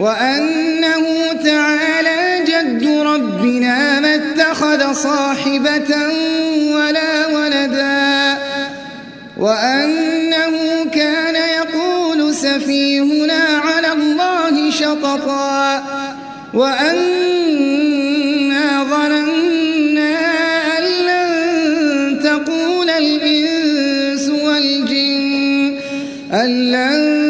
وأنه تعالى جد ربنا ما اتخذ صاحبة ولا ولدا. وأنه كان يقول سفيهنا على الله شططا. وأنا ظننا أن لن تقول الإنس والجن أن لن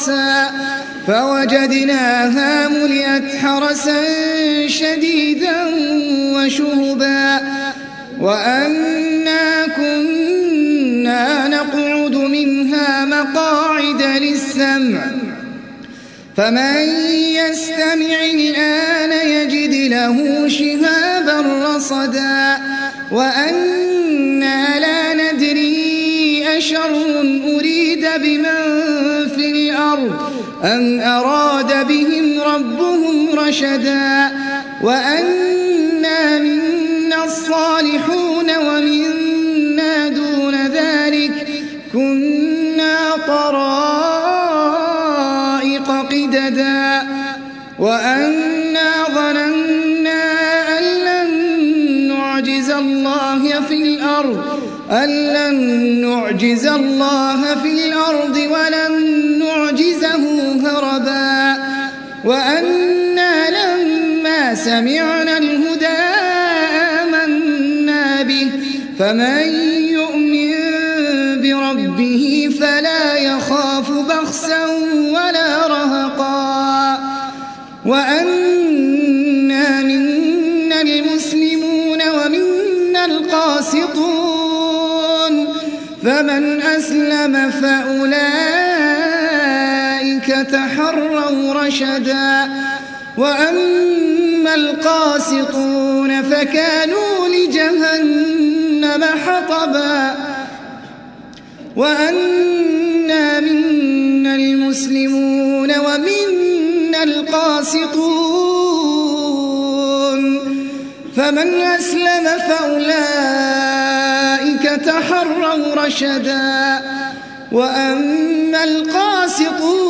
حرسا فوجدناها ملئت حرسا شديدا وشهبا. وأنا كنا نقعد منها مقاعد للسمع. فمن يستمع الآن يجد له شهابا رصدا. وأنا لا ندري أشر أريد بمن أم أراد بهم ربهم رشدا وأنا منا الصالحون ومنا دون ذلك كنا طرائق قددا وأنا ظننا أن لن نعجز الله في الأرض أن لن نعجز الله في الأرض ولن وأنا لما سمعنا الهدى آمنا به فمن يؤمن بربه فلا يخاف بخسا ولا رهقا. وأنا منا المسلمون ومنا القاسطون فمن أسلم فأولئك تحروا رشدا. وأما القاسطون فكانوا لجهنم حطبا. وأنا منا المسلمون ومنا القاسطون. فمن أسلم فأولئك تحروا رشدا. وأما القاسطون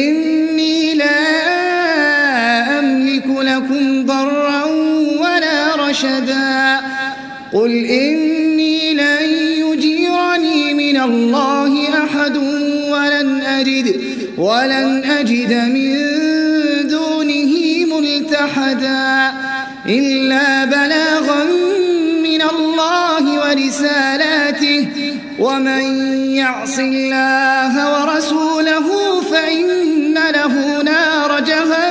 لكم ضرا ولا رشدا. قل إني لن يجيرني من الله أحد ولن أجد, ولن أجد من دونه ملتحدا. إلا بلاغا من الله ورسالاته ومن يعص الله ورسوله فإن له نار جهنم.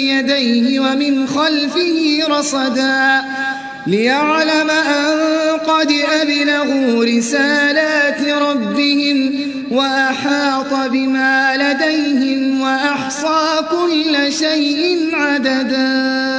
يديه ومن خلفه رصدا ليعلم أن قد أبلغوا رسالات ربهم وأحاط بما لديهم وأحصى كل شيء عددا.